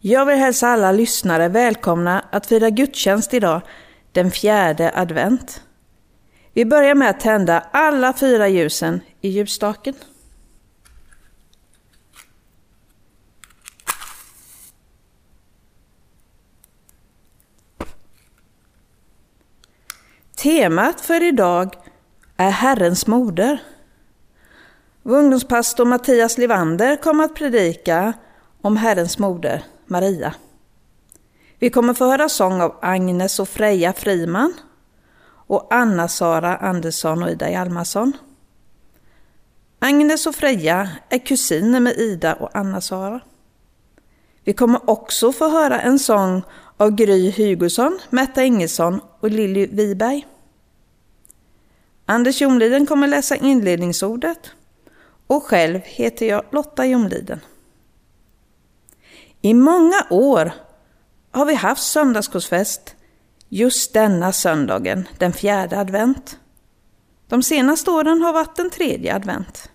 Jag vill hälsa alla lyssnare välkomna att fira gudstjänst idag, den fjärde advent. Vi börjar med att tända alla fyra ljusen i ljusstaken. Temat för idag är Herrens moder. Vår ungdomspastor Mattias Livander kommer att predika om Herrens moder, Maria. Vi kommer få höra sång av Agnes och Freja Friman och Anna-Sara Andersson och Ida Hjalmarsson. Agnes och Freja är kusiner med Ida och Anna-Sara. Vi kommer också få höra en sång av Gry Hugosson, Märta Ingesson och Lilly Wiberg. Anders Jomliden kommer läsa inledningsordet och själv heter jag Lotta Jonliden. I många år har vi haft söndagsskogsfest just denna söndagen, den fjärde advent. De senaste åren har varit den tredje advent.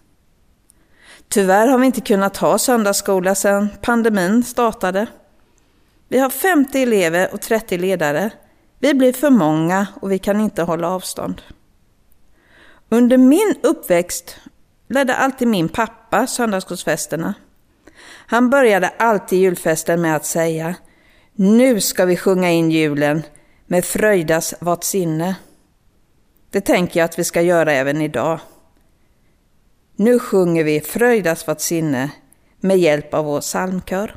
Tyvärr har vi inte kunnat ha söndagsskola sedan pandemin startade. Vi har 50 elever och 30 ledare. Vi blir för många och vi kan inte hålla avstånd. Under min uppväxt ledde alltid min pappa söndagsskogsfesterna. Han började alltid julfesten med att säga Nu ska vi sjunga in julen med fröjdas vart sinne. Det tänker jag att vi ska göra även idag. Nu sjunger vi Fröjdas vart sinne med hjälp av vår psalmkör.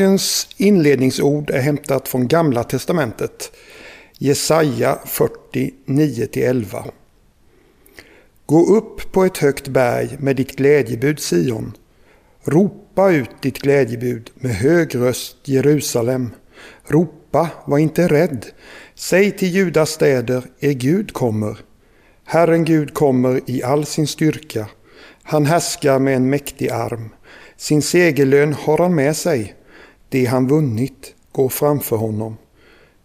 Dagens inledningsord är hämtat från Gamla Testamentet. Jesaja 49-11 Gå upp på ett högt berg med ditt glädjebud Sion. Ropa ut ditt glädjebud med hög röst Jerusalem. Ropa, var inte rädd. Säg till Judas städer, er Gud kommer. Herren Gud kommer i all sin styrka. Han härskar med en mäktig arm. Sin segerlön har han med sig. Det han vunnit går framför honom.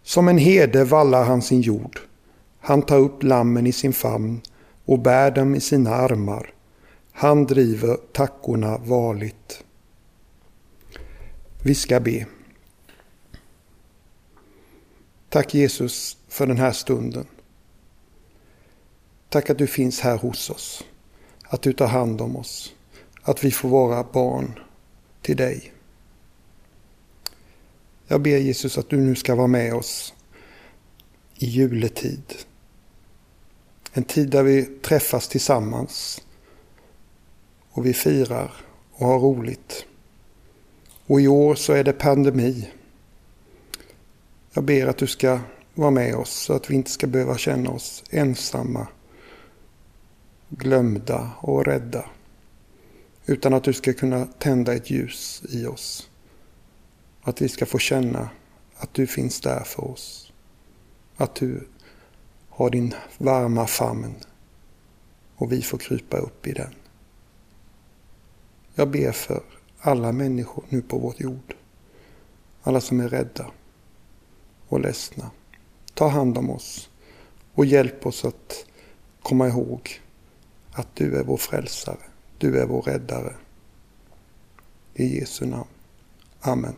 Som en herde vallar han sin jord. Han tar upp lammen i sin famn och bär dem i sina armar. Han driver tackorna varligt. Vi ska be. Tack Jesus för den här stunden. Tack att du finns här hos oss. Att du tar hand om oss. Att vi får vara barn till dig. Jag ber Jesus att du nu ska vara med oss i juletid. En tid där vi träffas tillsammans och vi firar och har roligt. Och i år så är det pandemi. Jag ber att du ska vara med oss så att vi inte ska behöva känna oss ensamma, glömda och rädda. Utan att du ska kunna tända ett ljus i oss. Att vi ska få känna att du finns där för oss. Att du har din varma famn och vi får krypa upp i den. Jag ber för alla människor nu på vårt jord. Alla som är rädda och ledsna. Ta hand om oss och hjälp oss att komma ihåg att du är vår frälsare. Du är vår räddare. I Jesu namn. Amen.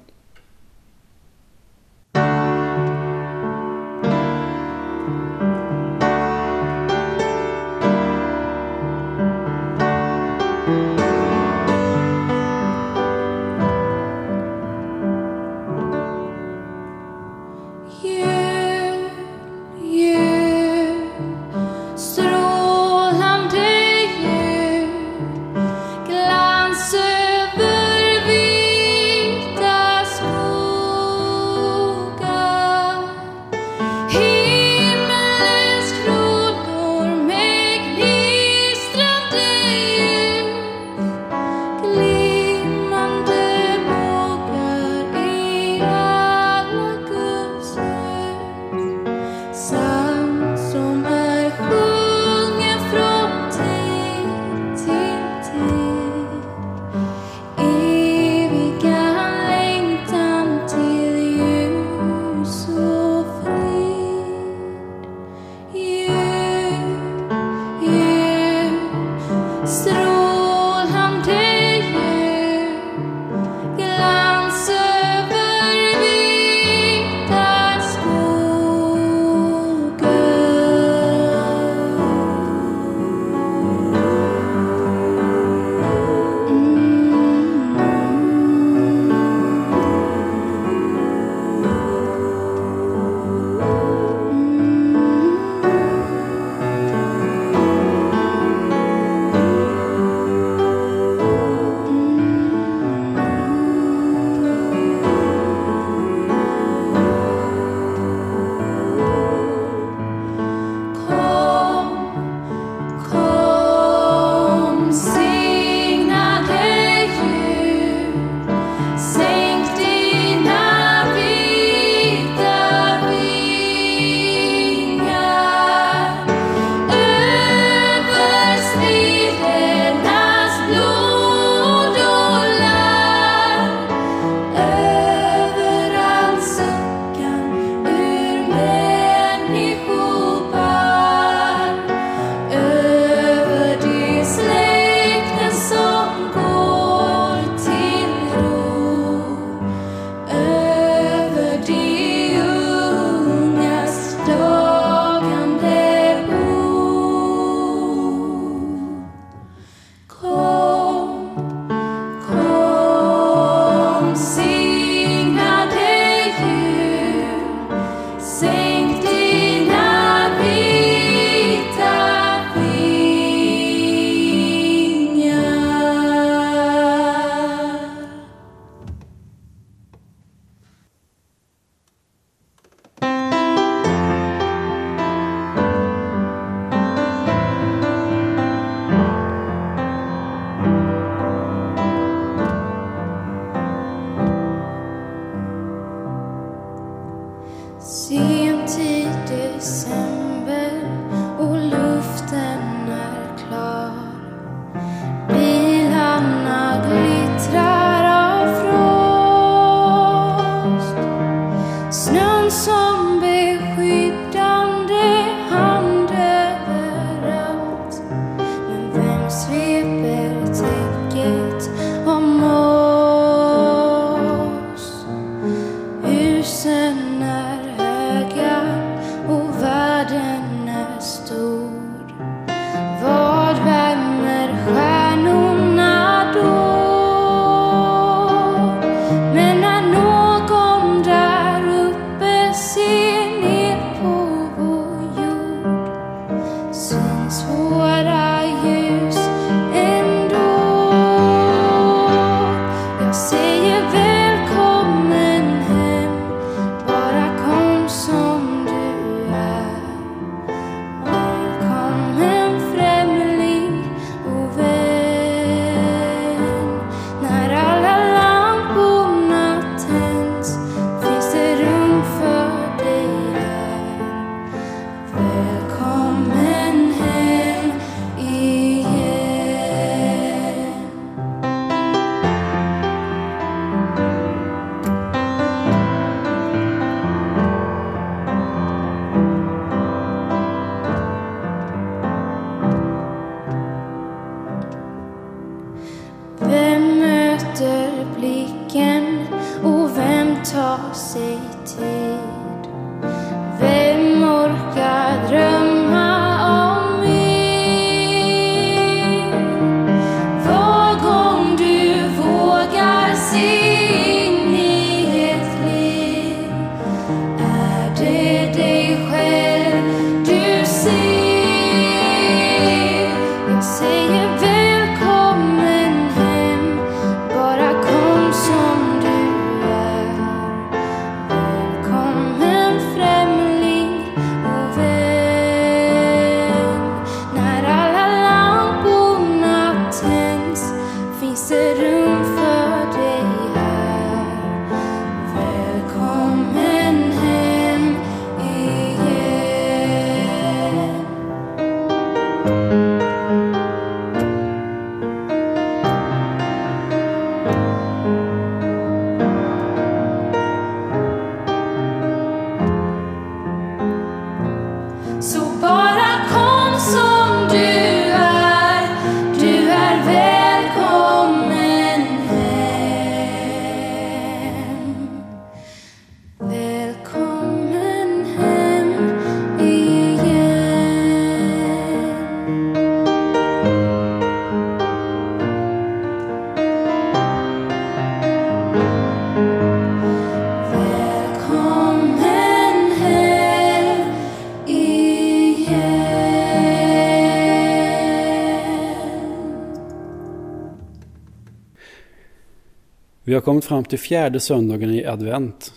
Kommit fram till fjärde söndagen i advent.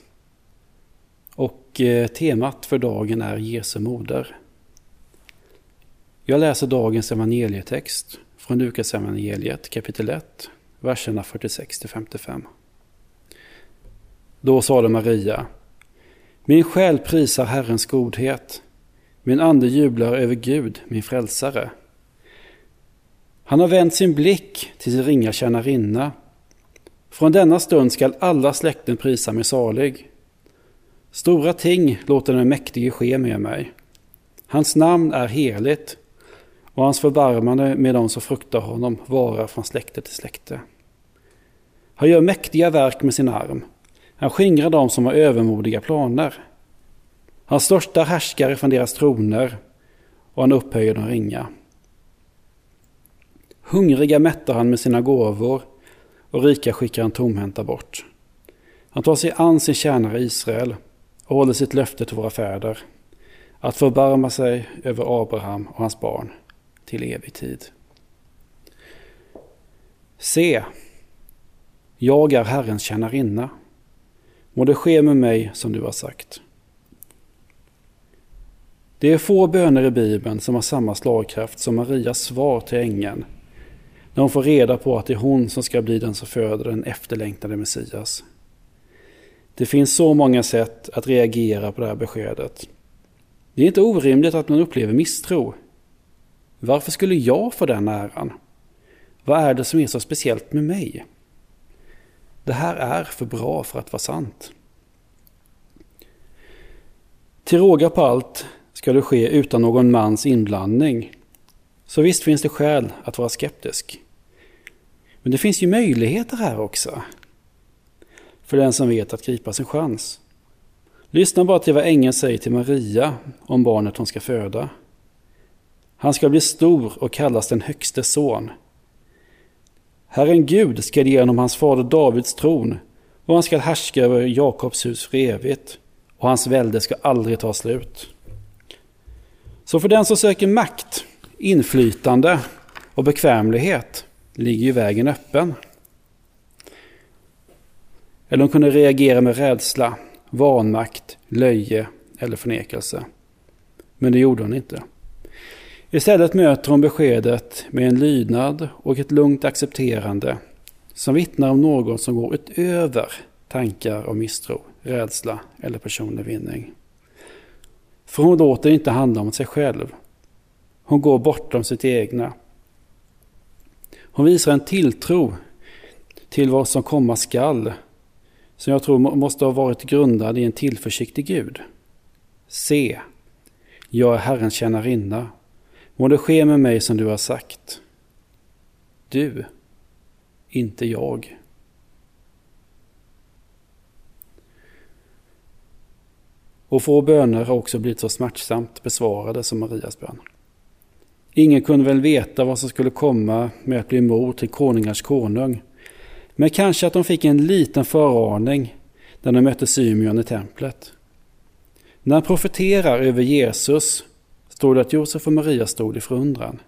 Och eh, temat för dagen är Jesu moder. Jag läser dagens evangelietext från Lukas evangeliet kapitel 1, verserna 46-55. Då sade Maria, Min själ prisar Herrens godhet, min ande jublar över Gud, min frälsare. Han har vänt sin blick till sin ringa tjänarinna från denna stund skall alla släkten prisa mig salig. Stora ting låter den mäktige ske med mig. Hans namn är heligt och hans förbarmande med dem som fruktar honom varar från släkte till släkte. Han gör mäktiga verk med sin arm. Han skingrar dem som har övermodiga planer. Han största härskare från deras troner och han upphöjer de ringa. Hungriga mättar han med sina gåvor och rika skickar han tomhänta bort. Han tar sig an sin tjänare Israel och håller sitt löfte till våra fäder att förbarma sig över Abraham och hans barn till evig tid. Se, jag är Herrens tjänarinna. Må det ske med mig som du har sagt. Det är få böner i Bibeln som har samma slagkraft som Marias svar till ängeln när hon får reda på att det är hon som ska bli den som föder den efterlängtade Messias. Det finns så många sätt att reagera på det här beskedet. Det är inte orimligt att man upplever misstro. Varför skulle jag få den äran? Vad är det som är så speciellt med mig? Det här är för bra för att vara sant. Till råga på allt ska det ske utan någon mans inblandning. Så visst finns det skäl att vara skeptisk. Men det finns ju möjligheter här också. För den som vet att gripa sin chans. Lyssna bara till vad ängeln säger till Maria om barnet hon ska föda. Han ska bli stor och kallas den högste son. Herren Gud ska ge honom hans fader Davids tron och han ska härska över Jakobs hus för evigt och hans välde ska aldrig ta slut. Så för den som söker makt inflytande och bekvämlighet ligger ju vägen öppen. Eller hon kunde reagera med rädsla, vanmakt, löje eller förnekelse. Men det gjorde hon inte. Istället möter hon beskedet med en lydnad och ett lugnt accepterande som vittnar om någon som går utöver tankar och misstro, rädsla eller personlig vinning. För hon låter inte handla om sig själv. Hon går bortom sitt egna. Hon visar en tilltro till vad som komma skall som jag tror måste ha varit grundad i en tillförsikt i Gud. Se, jag är Herrens tjänarinna. Må det ske med mig som du har sagt. Du, inte jag. Och få böner har också blivit så smärtsamt besvarade som Marias bön. Ingen kunde väl veta vad som skulle komma med att bli mor till konungars konung. Men kanske att de fick en liten föraning när de mötte Symeon i templet. När han profeterar över Jesus står det att Josef och Maria stod i förundran.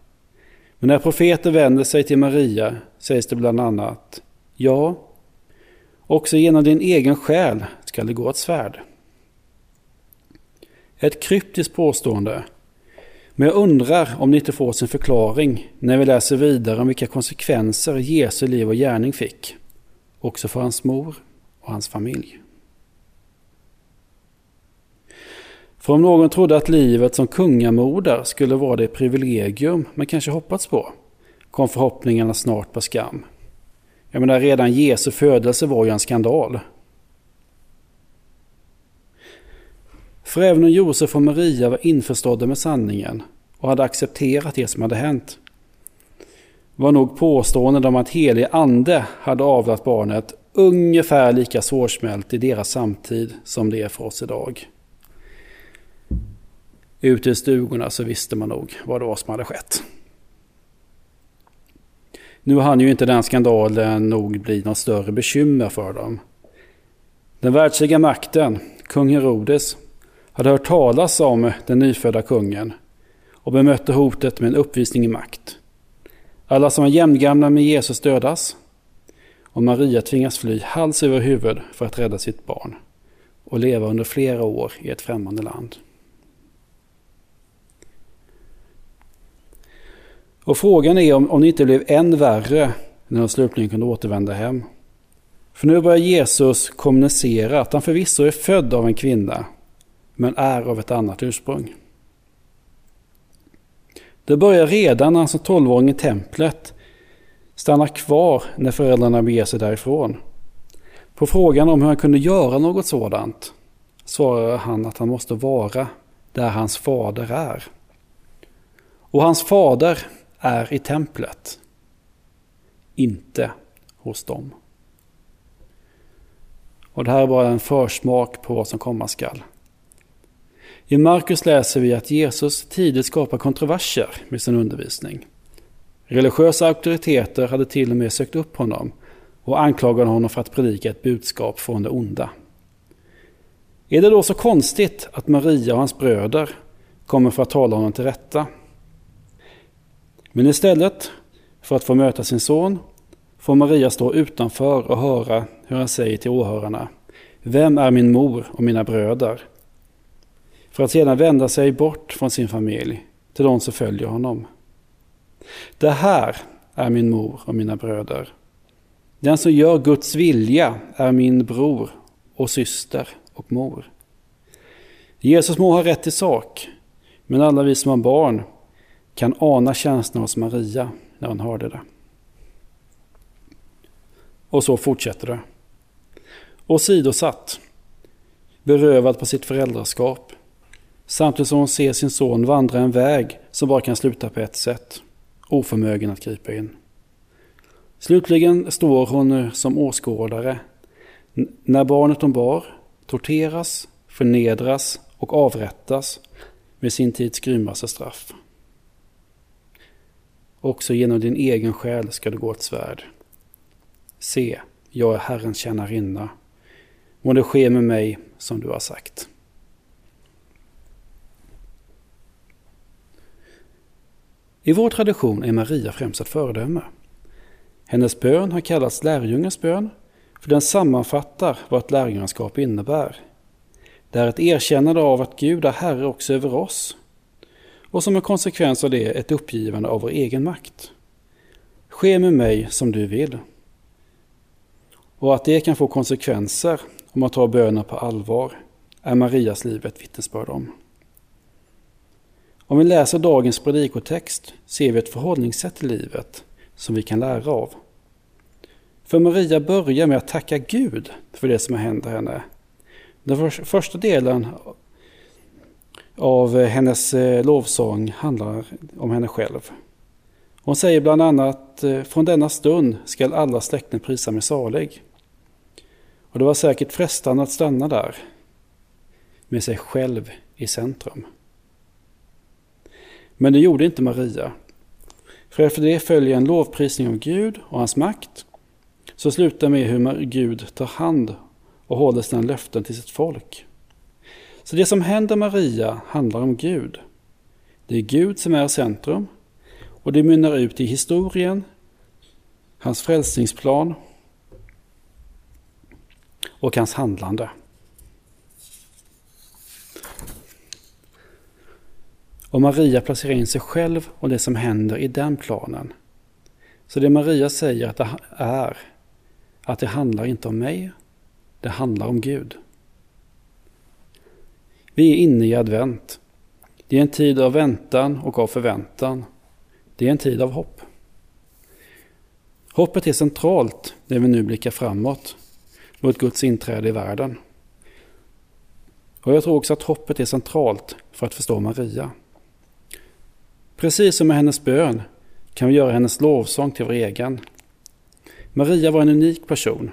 Men när profeten vänder sig till Maria sägs det bland annat Ja, också genom din egen själ skall det gå ett svärd. Ett kryptiskt påstående. Men jag undrar om det inte får sin förklaring när vi läser vidare om vilka konsekvenser Jesu liv och gärning fick. Också för hans mor och hans familj. För om någon trodde att livet som kungamoder skulle vara det privilegium man kanske hoppats på, kom förhoppningarna snart på skam. Jag menar, redan Jesu födelse var ju en skandal. För även om Josef och Maria var införstådda med sanningen och hade accepterat det som hade hänt, var nog påståendet om att helig ande hade avlat barnet ungefär lika svårsmält i deras samtid som det är för oss idag. Ute i stugorna så visste man nog vad det var som hade skett. Nu hann ju inte den skandalen nog bli något större bekymmer för dem. Den världsliga makten, kung Herodes, hade hört talas om den nyfödda kungen och bemötte hotet med en uppvisning i makt. Alla som var jämngamla med Jesus dödas och Maria tvingas fly hals över huvud för att rädda sitt barn och leva under flera år i ett främmande land. Och frågan är om, om det inte blev än värre när de slutligen kunde återvända hem. För nu börjar Jesus kommunicera att han förvisso är född av en kvinna, men är av ett annat ursprung. Det börjar redan när alltså han som tolvåring i templet stannar kvar när föräldrarna beger sig därifrån. På frågan om hur han kunde göra något sådant svarar han att han måste vara där hans fader är. Och hans fader är i templet, inte hos dem. Och det här är bara en försmak på vad som komma skall. I Markus läser vi att Jesus tidigt skapar kontroverser med sin undervisning. Religiösa auktoriteter hade till och med sökt upp honom och anklagade honom för att predika ett budskap från det onda. Är det då så konstigt att Maria och hans bröder kommer för att tala honom till rätta? Men istället för att få möta sin son får Maria stå utanför och höra hur han säger till åhörarna Vem är min mor och mina bröder? För att sedan vända sig bort från sin familj till de som följer honom. Det här är min mor och mina bröder. Den som gör Guds vilja är min bror och syster och mor. Jesus må ha rätt i sak, men alla vi som har barn kan ana känslan hos Maria när hon hörde det. Och så fortsätter det. Och sidosatt, berövad på sitt föräldraskap, samtidigt som hon ser sin son vandra en väg som bara kan sluta på ett sätt, oförmögen att gripa in. Slutligen står hon eh, som åskådare när barnet hon bar torteras, förnedras och avrättas med sin tids grymmaste straff. Också genom din egen själ ska du gå ett svärd. Se, jag är Herrens tjänarinna. Må det ske med mig som du har sagt. I vår tradition är Maria främst ett föredöme. Hennes bön har kallats lärjungens bön för den sammanfattar vad ett lärjungaskap innebär. Det är ett erkännande av att Gud är Herre också över oss och som en konsekvens av det ett uppgivande av vår egen makt. Ske med mig som du vill. Och att det kan få konsekvenser om man tar bönen på allvar är Marias liv ett vittnesbörd om. Om vi läser dagens predikotext ser vi ett förhållningssätt till livet som vi kan lära av. För Maria börjar med att tacka Gud för det som händer henne. Den första delen av hennes eh, lovsång handlar om henne själv. Hon säger bland annat eh, Från denna stund skall alla släkten prisa mig salig. Och det var säkert frestande att stanna där med sig själv i centrum. Men det gjorde inte Maria. För efter det följer en lovprisning av Gud och hans makt så slutar med hur Gud tar hand och håller sina löften till sitt folk. Så det som händer Maria handlar om Gud. Det är Gud som är centrum och det mynnar ut i historien, hans frälsningsplan och hans handlande. Och Maria placerar in sig själv och det som händer i den planen. Så det Maria säger att det är, att det handlar inte om mig, det handlar om Gud. Vi är inne i advent. Det är en tid av väntan och av förväntan. Det är en tid av hopp. Hoppet är centralt när vi nu blickar framåt mot Guds inträde i världen. Och jag tror också att hoppet är centralt för att förstå Maria. Precis som med hennes bön kan vi göra hennes lovsång till vår egen. Maria var en unik person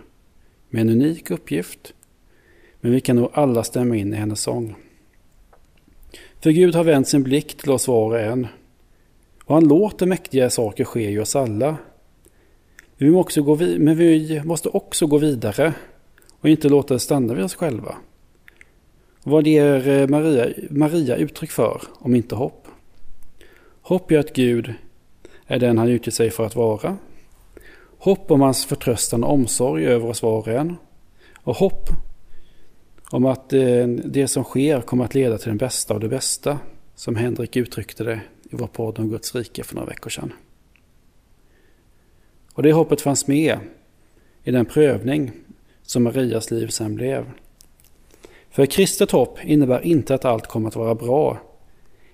med en unik uppgift, men vi kan nog alla stämma in i hennes sång. För Gud har vänt sin blick till oss var och en och han låter mäktiga saker ske i oss alla. Vi måste gå men vi måste också gå vidare och inte låta det stanna vid oss själva. Vad ger eh, Maria, Maria uttryck för om inte hopp? Hopp i att Gud är den han utger sig för att vara. Hopp om hans förtröstan och omsorg över oss var och en. Och hopp om att eh, det som sker kommer att leda till den bästa av det bästa, som Henrik uttryckte det i vår podd om Guds rike för några veckor sedan. Och det hoppet fanns med i den prövning som Marias liv sen blev. För kristet hopp innebär inte att allt kommer att vara bra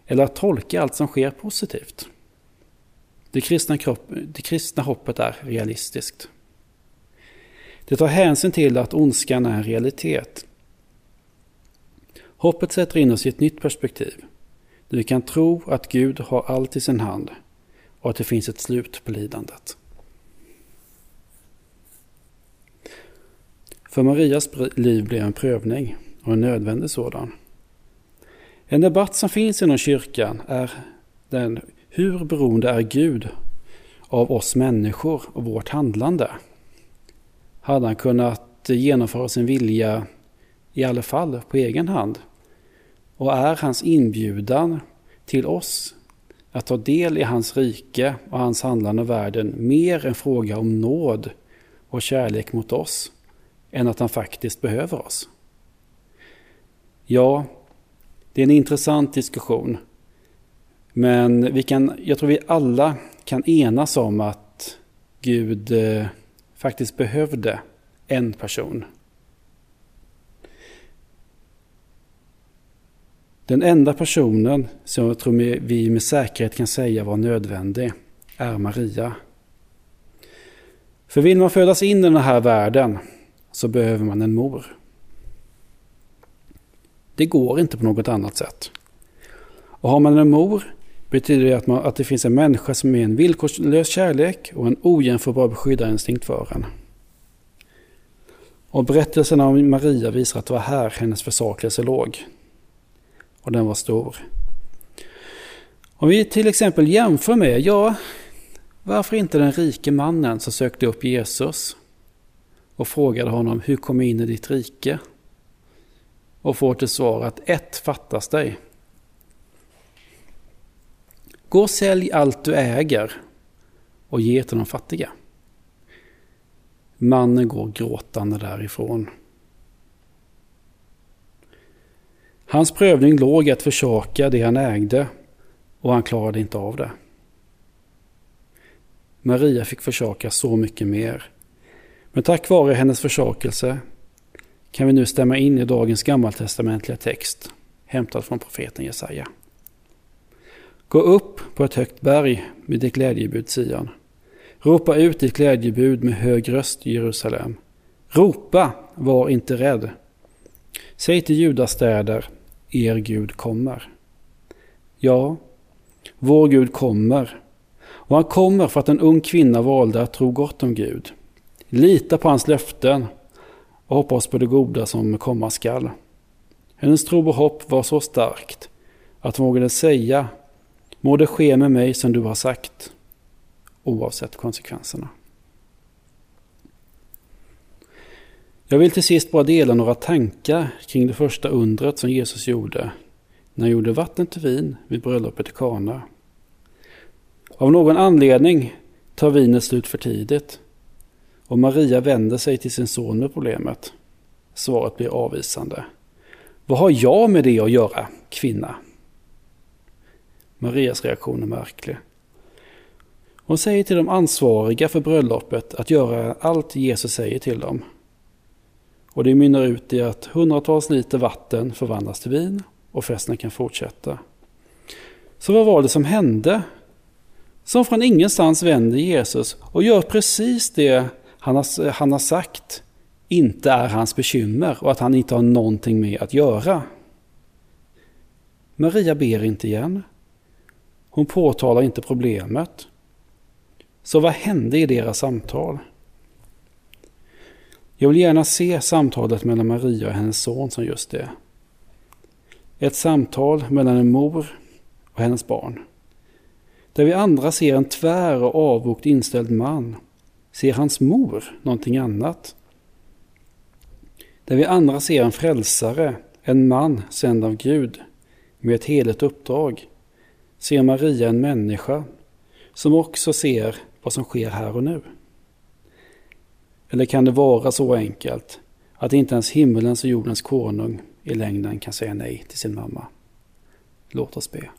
eller att tolka allt som sker positivt. Det kristna, kropp, det kristna hoppet är realistiskt. Det tar hänsyn till att ondskan är en realitet. Hoppet sätter in oss i ett nytt perspektiv. Där vi kan tro att Gud har allt i sin hand och att det finns ett slut på lidandet. För Marias liv blev en prövning och en nödvändig sådan. En debatt som finns inom kyrkan är den hur beroende är Gud av oss människor och vårt handlande? Hade han kunnat genomföra sin vilja i alla fall på egen hand? Och är hans inbjudan till oss att ta del i hans rike och hans handlande i världen mer en fråga om nåd och kärlek mot oss än att han faktiskt behöver oss? Ja, det är en intressant diskussion. Men vi kan, jag tror vi alla kan enas om att Gud eh, faktiskt behövde en person. Den enda personen som jag tror vi med säkerhet kan säga var nödvändig är Maria. För vill man födas in i den här världen så behöver man en mor. Det går inte på något annat sätt. Och har man en mor betyder det att, man, att det finns en människa som är en villkorslös kärlek och en ojämförbar beskyddarinstinkt för en. Och berättelsen om Maria visar att det var här hennes försakelse låg. Och den var stor. Om vi till exempel jämför med, ja, varför inte den rike mannen som sökte upp Jesus och frågade honom, hur kom jag in i ditt rike? Och får till svar att ett fattas dig. Gå och sälj allt du äger och ge till de fattiga. Mannen går gråtande därifrån. Hans prövning låg i att försaka det han ägde och han klarade inte av det. Maria fick försaka så mycket mer. Men tack vare hennes försakelse kan vi nu stämma in i dagens gammaltestamentliga text hämtad från profeten Jesaja. Gå upp på ett högt berg med ditt glädjebud Sion. Ropa ut ditt glädjebud med hög röst Jerusalem. Ropa, var inte rädd. Säg till Judas städer, er Gud kommer. Ja, vår Gud kommer. Och han kommer för att en ung kvinna valde att tro gott om Gud. Lita på hans löften och hoppas på det goda som komma skall. Hennes tro och hopp var så starkt att hon vågade säga Må det ske med mig som du har sagt, oavsett konsekvenserna. Jag vill till sist bara dela några tankar kring det första undret som Jesus gjorde när han gjorde vatten till vin vid bröllopet i Kana. Av någon anledning tar vinet slut för tidigt och Maria vänder sig till sin son med problemet. Svaret blir avvisande. Vad har jag med det att göra, kvinna? Marias reaktion är märklig. Hon säger till de ansvariga för bröllopet att göra allt Jesus säger till dem. Och det mynnar ut i att hundratals liter vatten förvandlas till vin och festen kan fortsätta. Så vad var det som hände? Som från ingenstans vänder Jesus och gör precis det han har, han har sagt inte är hans bekymmer och att han inte har någonting med att göra. Maria ber inte igen. Hon påtalar inte problemet. Så vad hände i deras samtal? Jag vill gärna se samtalet mellan Maria och hennes son som just det. Ett samtal mellan en mor och hennes barn. Där vi andra ser en tvär och avvokt inställd man. Ser hans mor någonting annat? Där vi andra ser en frälsare, en man sänd av Gud med ett heligt uppdrag. Ser Maria en människa som också ser vad som sker här och nu? Eller kan det vara så enkelt att inte ens himmelens och jordens konung i längden kan säga nej till sin mamma? Låt oss be.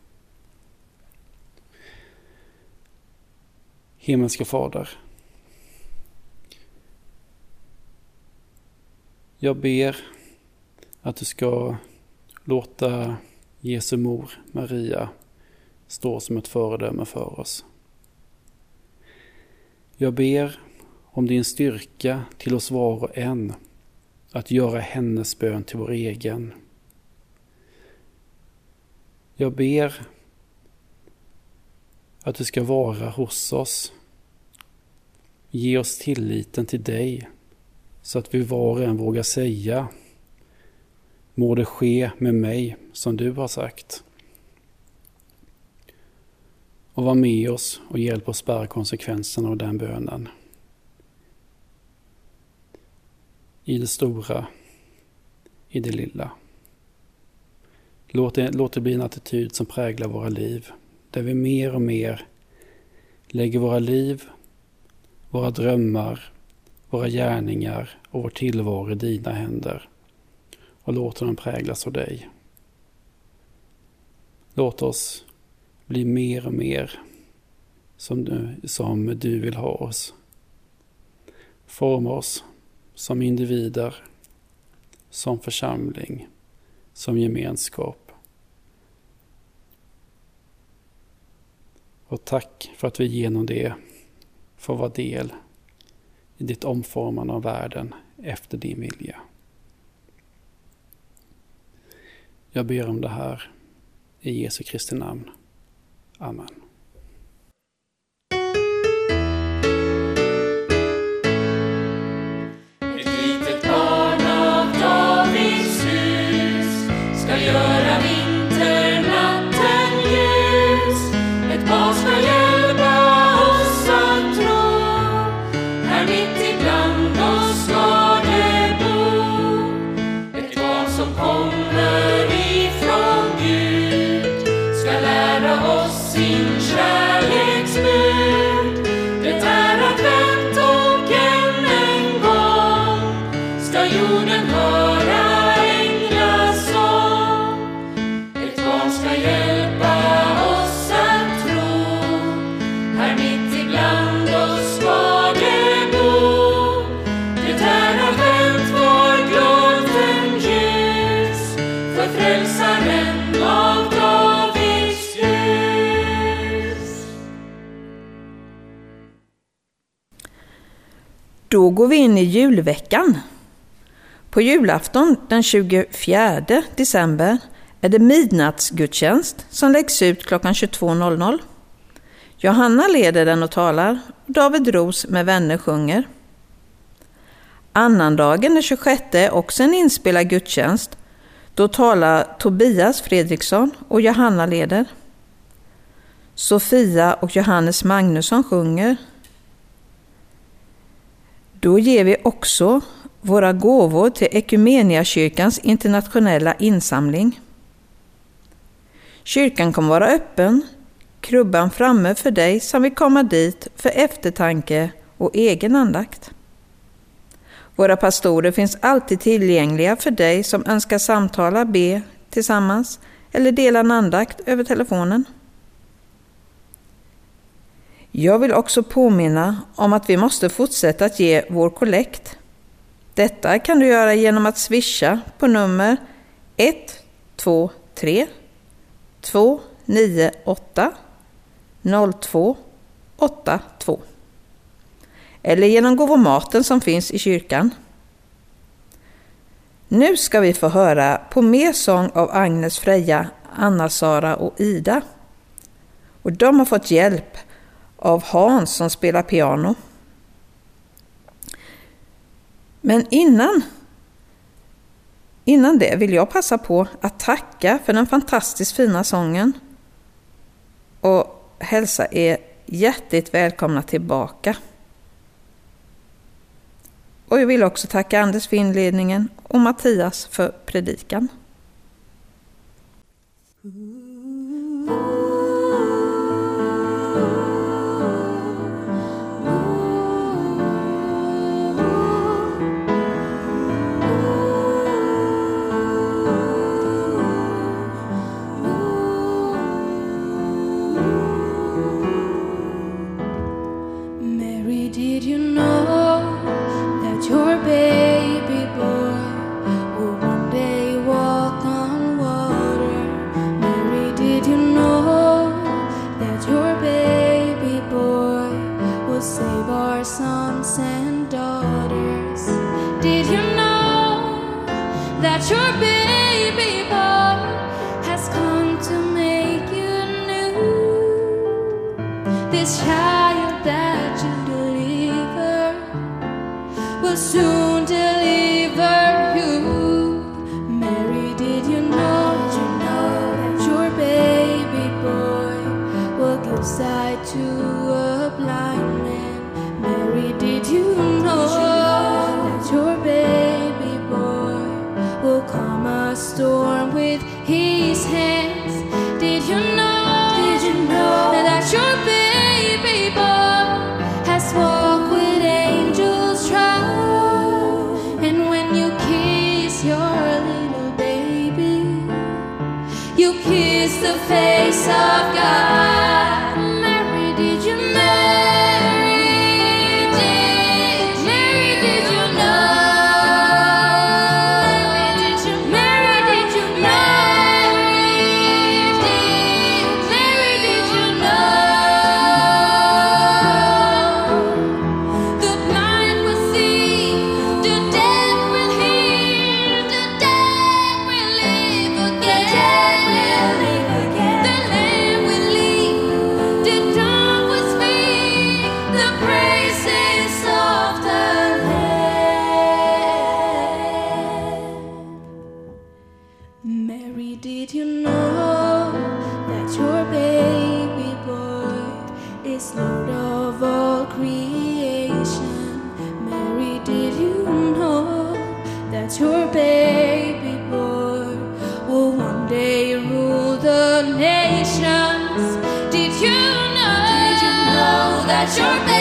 Himmelske Fader. Jag ber att du ska låta Jesu mor Maria stå som ett föredöme för oss. Jag ber om din styrka till oss var och en att göra hennes bön till vår egen. Jag ber att du ska vara hos oss. Ge oss tilliten till dig så att vi var och en vågar säga Må det ske med mig som du har sagt. Och var med oss och hjälp oss bära konsekvenserna av den bönen. I det stora, i det lilla. Låt det, låt det bli en attityd som präglar våra liv. Där vi mer och mer lägger våra liv, våra drömmar, våra gärningar och vår tillvaro i dina händer och låter dem präglas av dig. Låt oss bli mer och mer som du, som du vill ha oss. Forma oss som individer, som församling, som gemenskap. Och tack för att vi genom det får vara del i ditt omformande av världen efter din vilja. Jag ber om det här i Jesu Kristi namn. Amen. Veckan. På julafton den 24 december är det midnattsgudstjänst som läggs ut klockan 22.00. Johanna leder den och talar, David Ros med vänner sjunger. Annandagen den 26 är också en inspelad gudstjänst. Då talar Tobias Fredriksson och Johanna leder. Sofia och Johannes Magnusson sjunger. Då ger vi också våra gåvor till Ekumeniakyrkans internationella insamling. Kyrkan kommer vara öppen, krubban framme för dig som vill komma dit för eftertanke och egen andakt. Våra pastorer finns alltid tillgängliga för dig som önskar samtala, be tillsammans eller dela en andakt över telefonen. Jag vill också påminna om att vi måste fortsätta att ge vår kollekt. Detta kan du göra genom att swisha på nummer 123 298 0282 eller genom gåvomaten som finns i kyrkan. Nu ska vi få höra på mer sång av Agnes, Freja, Anna-Sara och Ida. Och de har fått hjälp av Hans som spelar piano. Men innan, innan det vill jag passa på att tacka för den fantastiskt fina sången och hälsa er hjärtligt välkomna tillbaka. Och jag vill också tacka Anders för inledningen och Mattias för predikan. Mm. Calm a storm with his hands? at your best.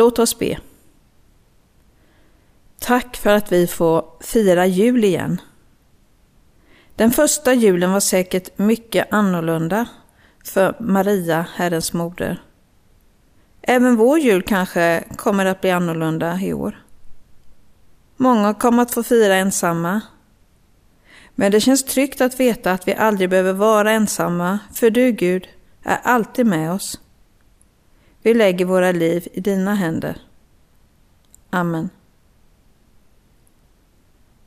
Låt oss be. Tack för att vi får fira jul igen. Den första julen var säkert mycket annorlunda för Maria, Herrens moder. Även vår jul kanske kommer att bli annorlunda i år. Många kommer att få fira ensamma. Men det känns tryggt att veta att vi aldrig behöver vara ensamma, för du Gud är alltid med oss. Vi lägger våra liv i dina händer. Amen.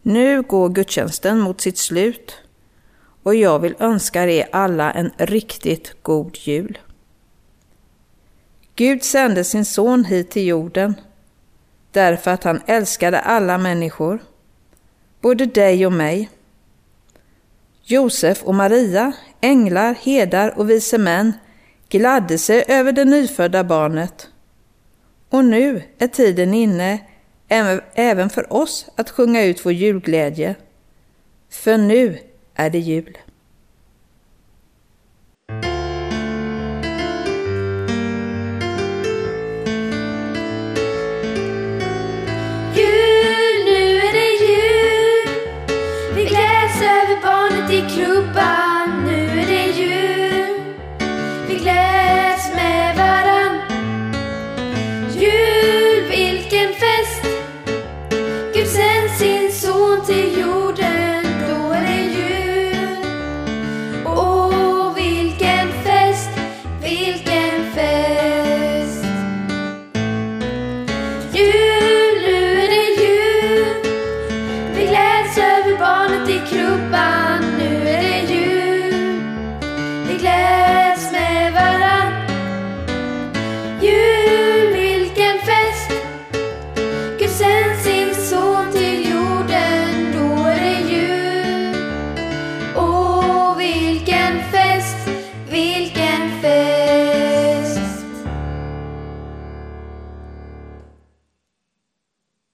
Nu går gudstjänsten mot sitt slut och jag vill önska er alla en riktigt god jul. Gud sände sin son hit till jorden därför att han älskade alla människor, både dig och mig. Josef och Maria, änglar, herdar och vise män gladde sig över det nyfödda barnet. Och nu är tiden inne även för oss att sjunga ut vår julglädje. För nu är det jul.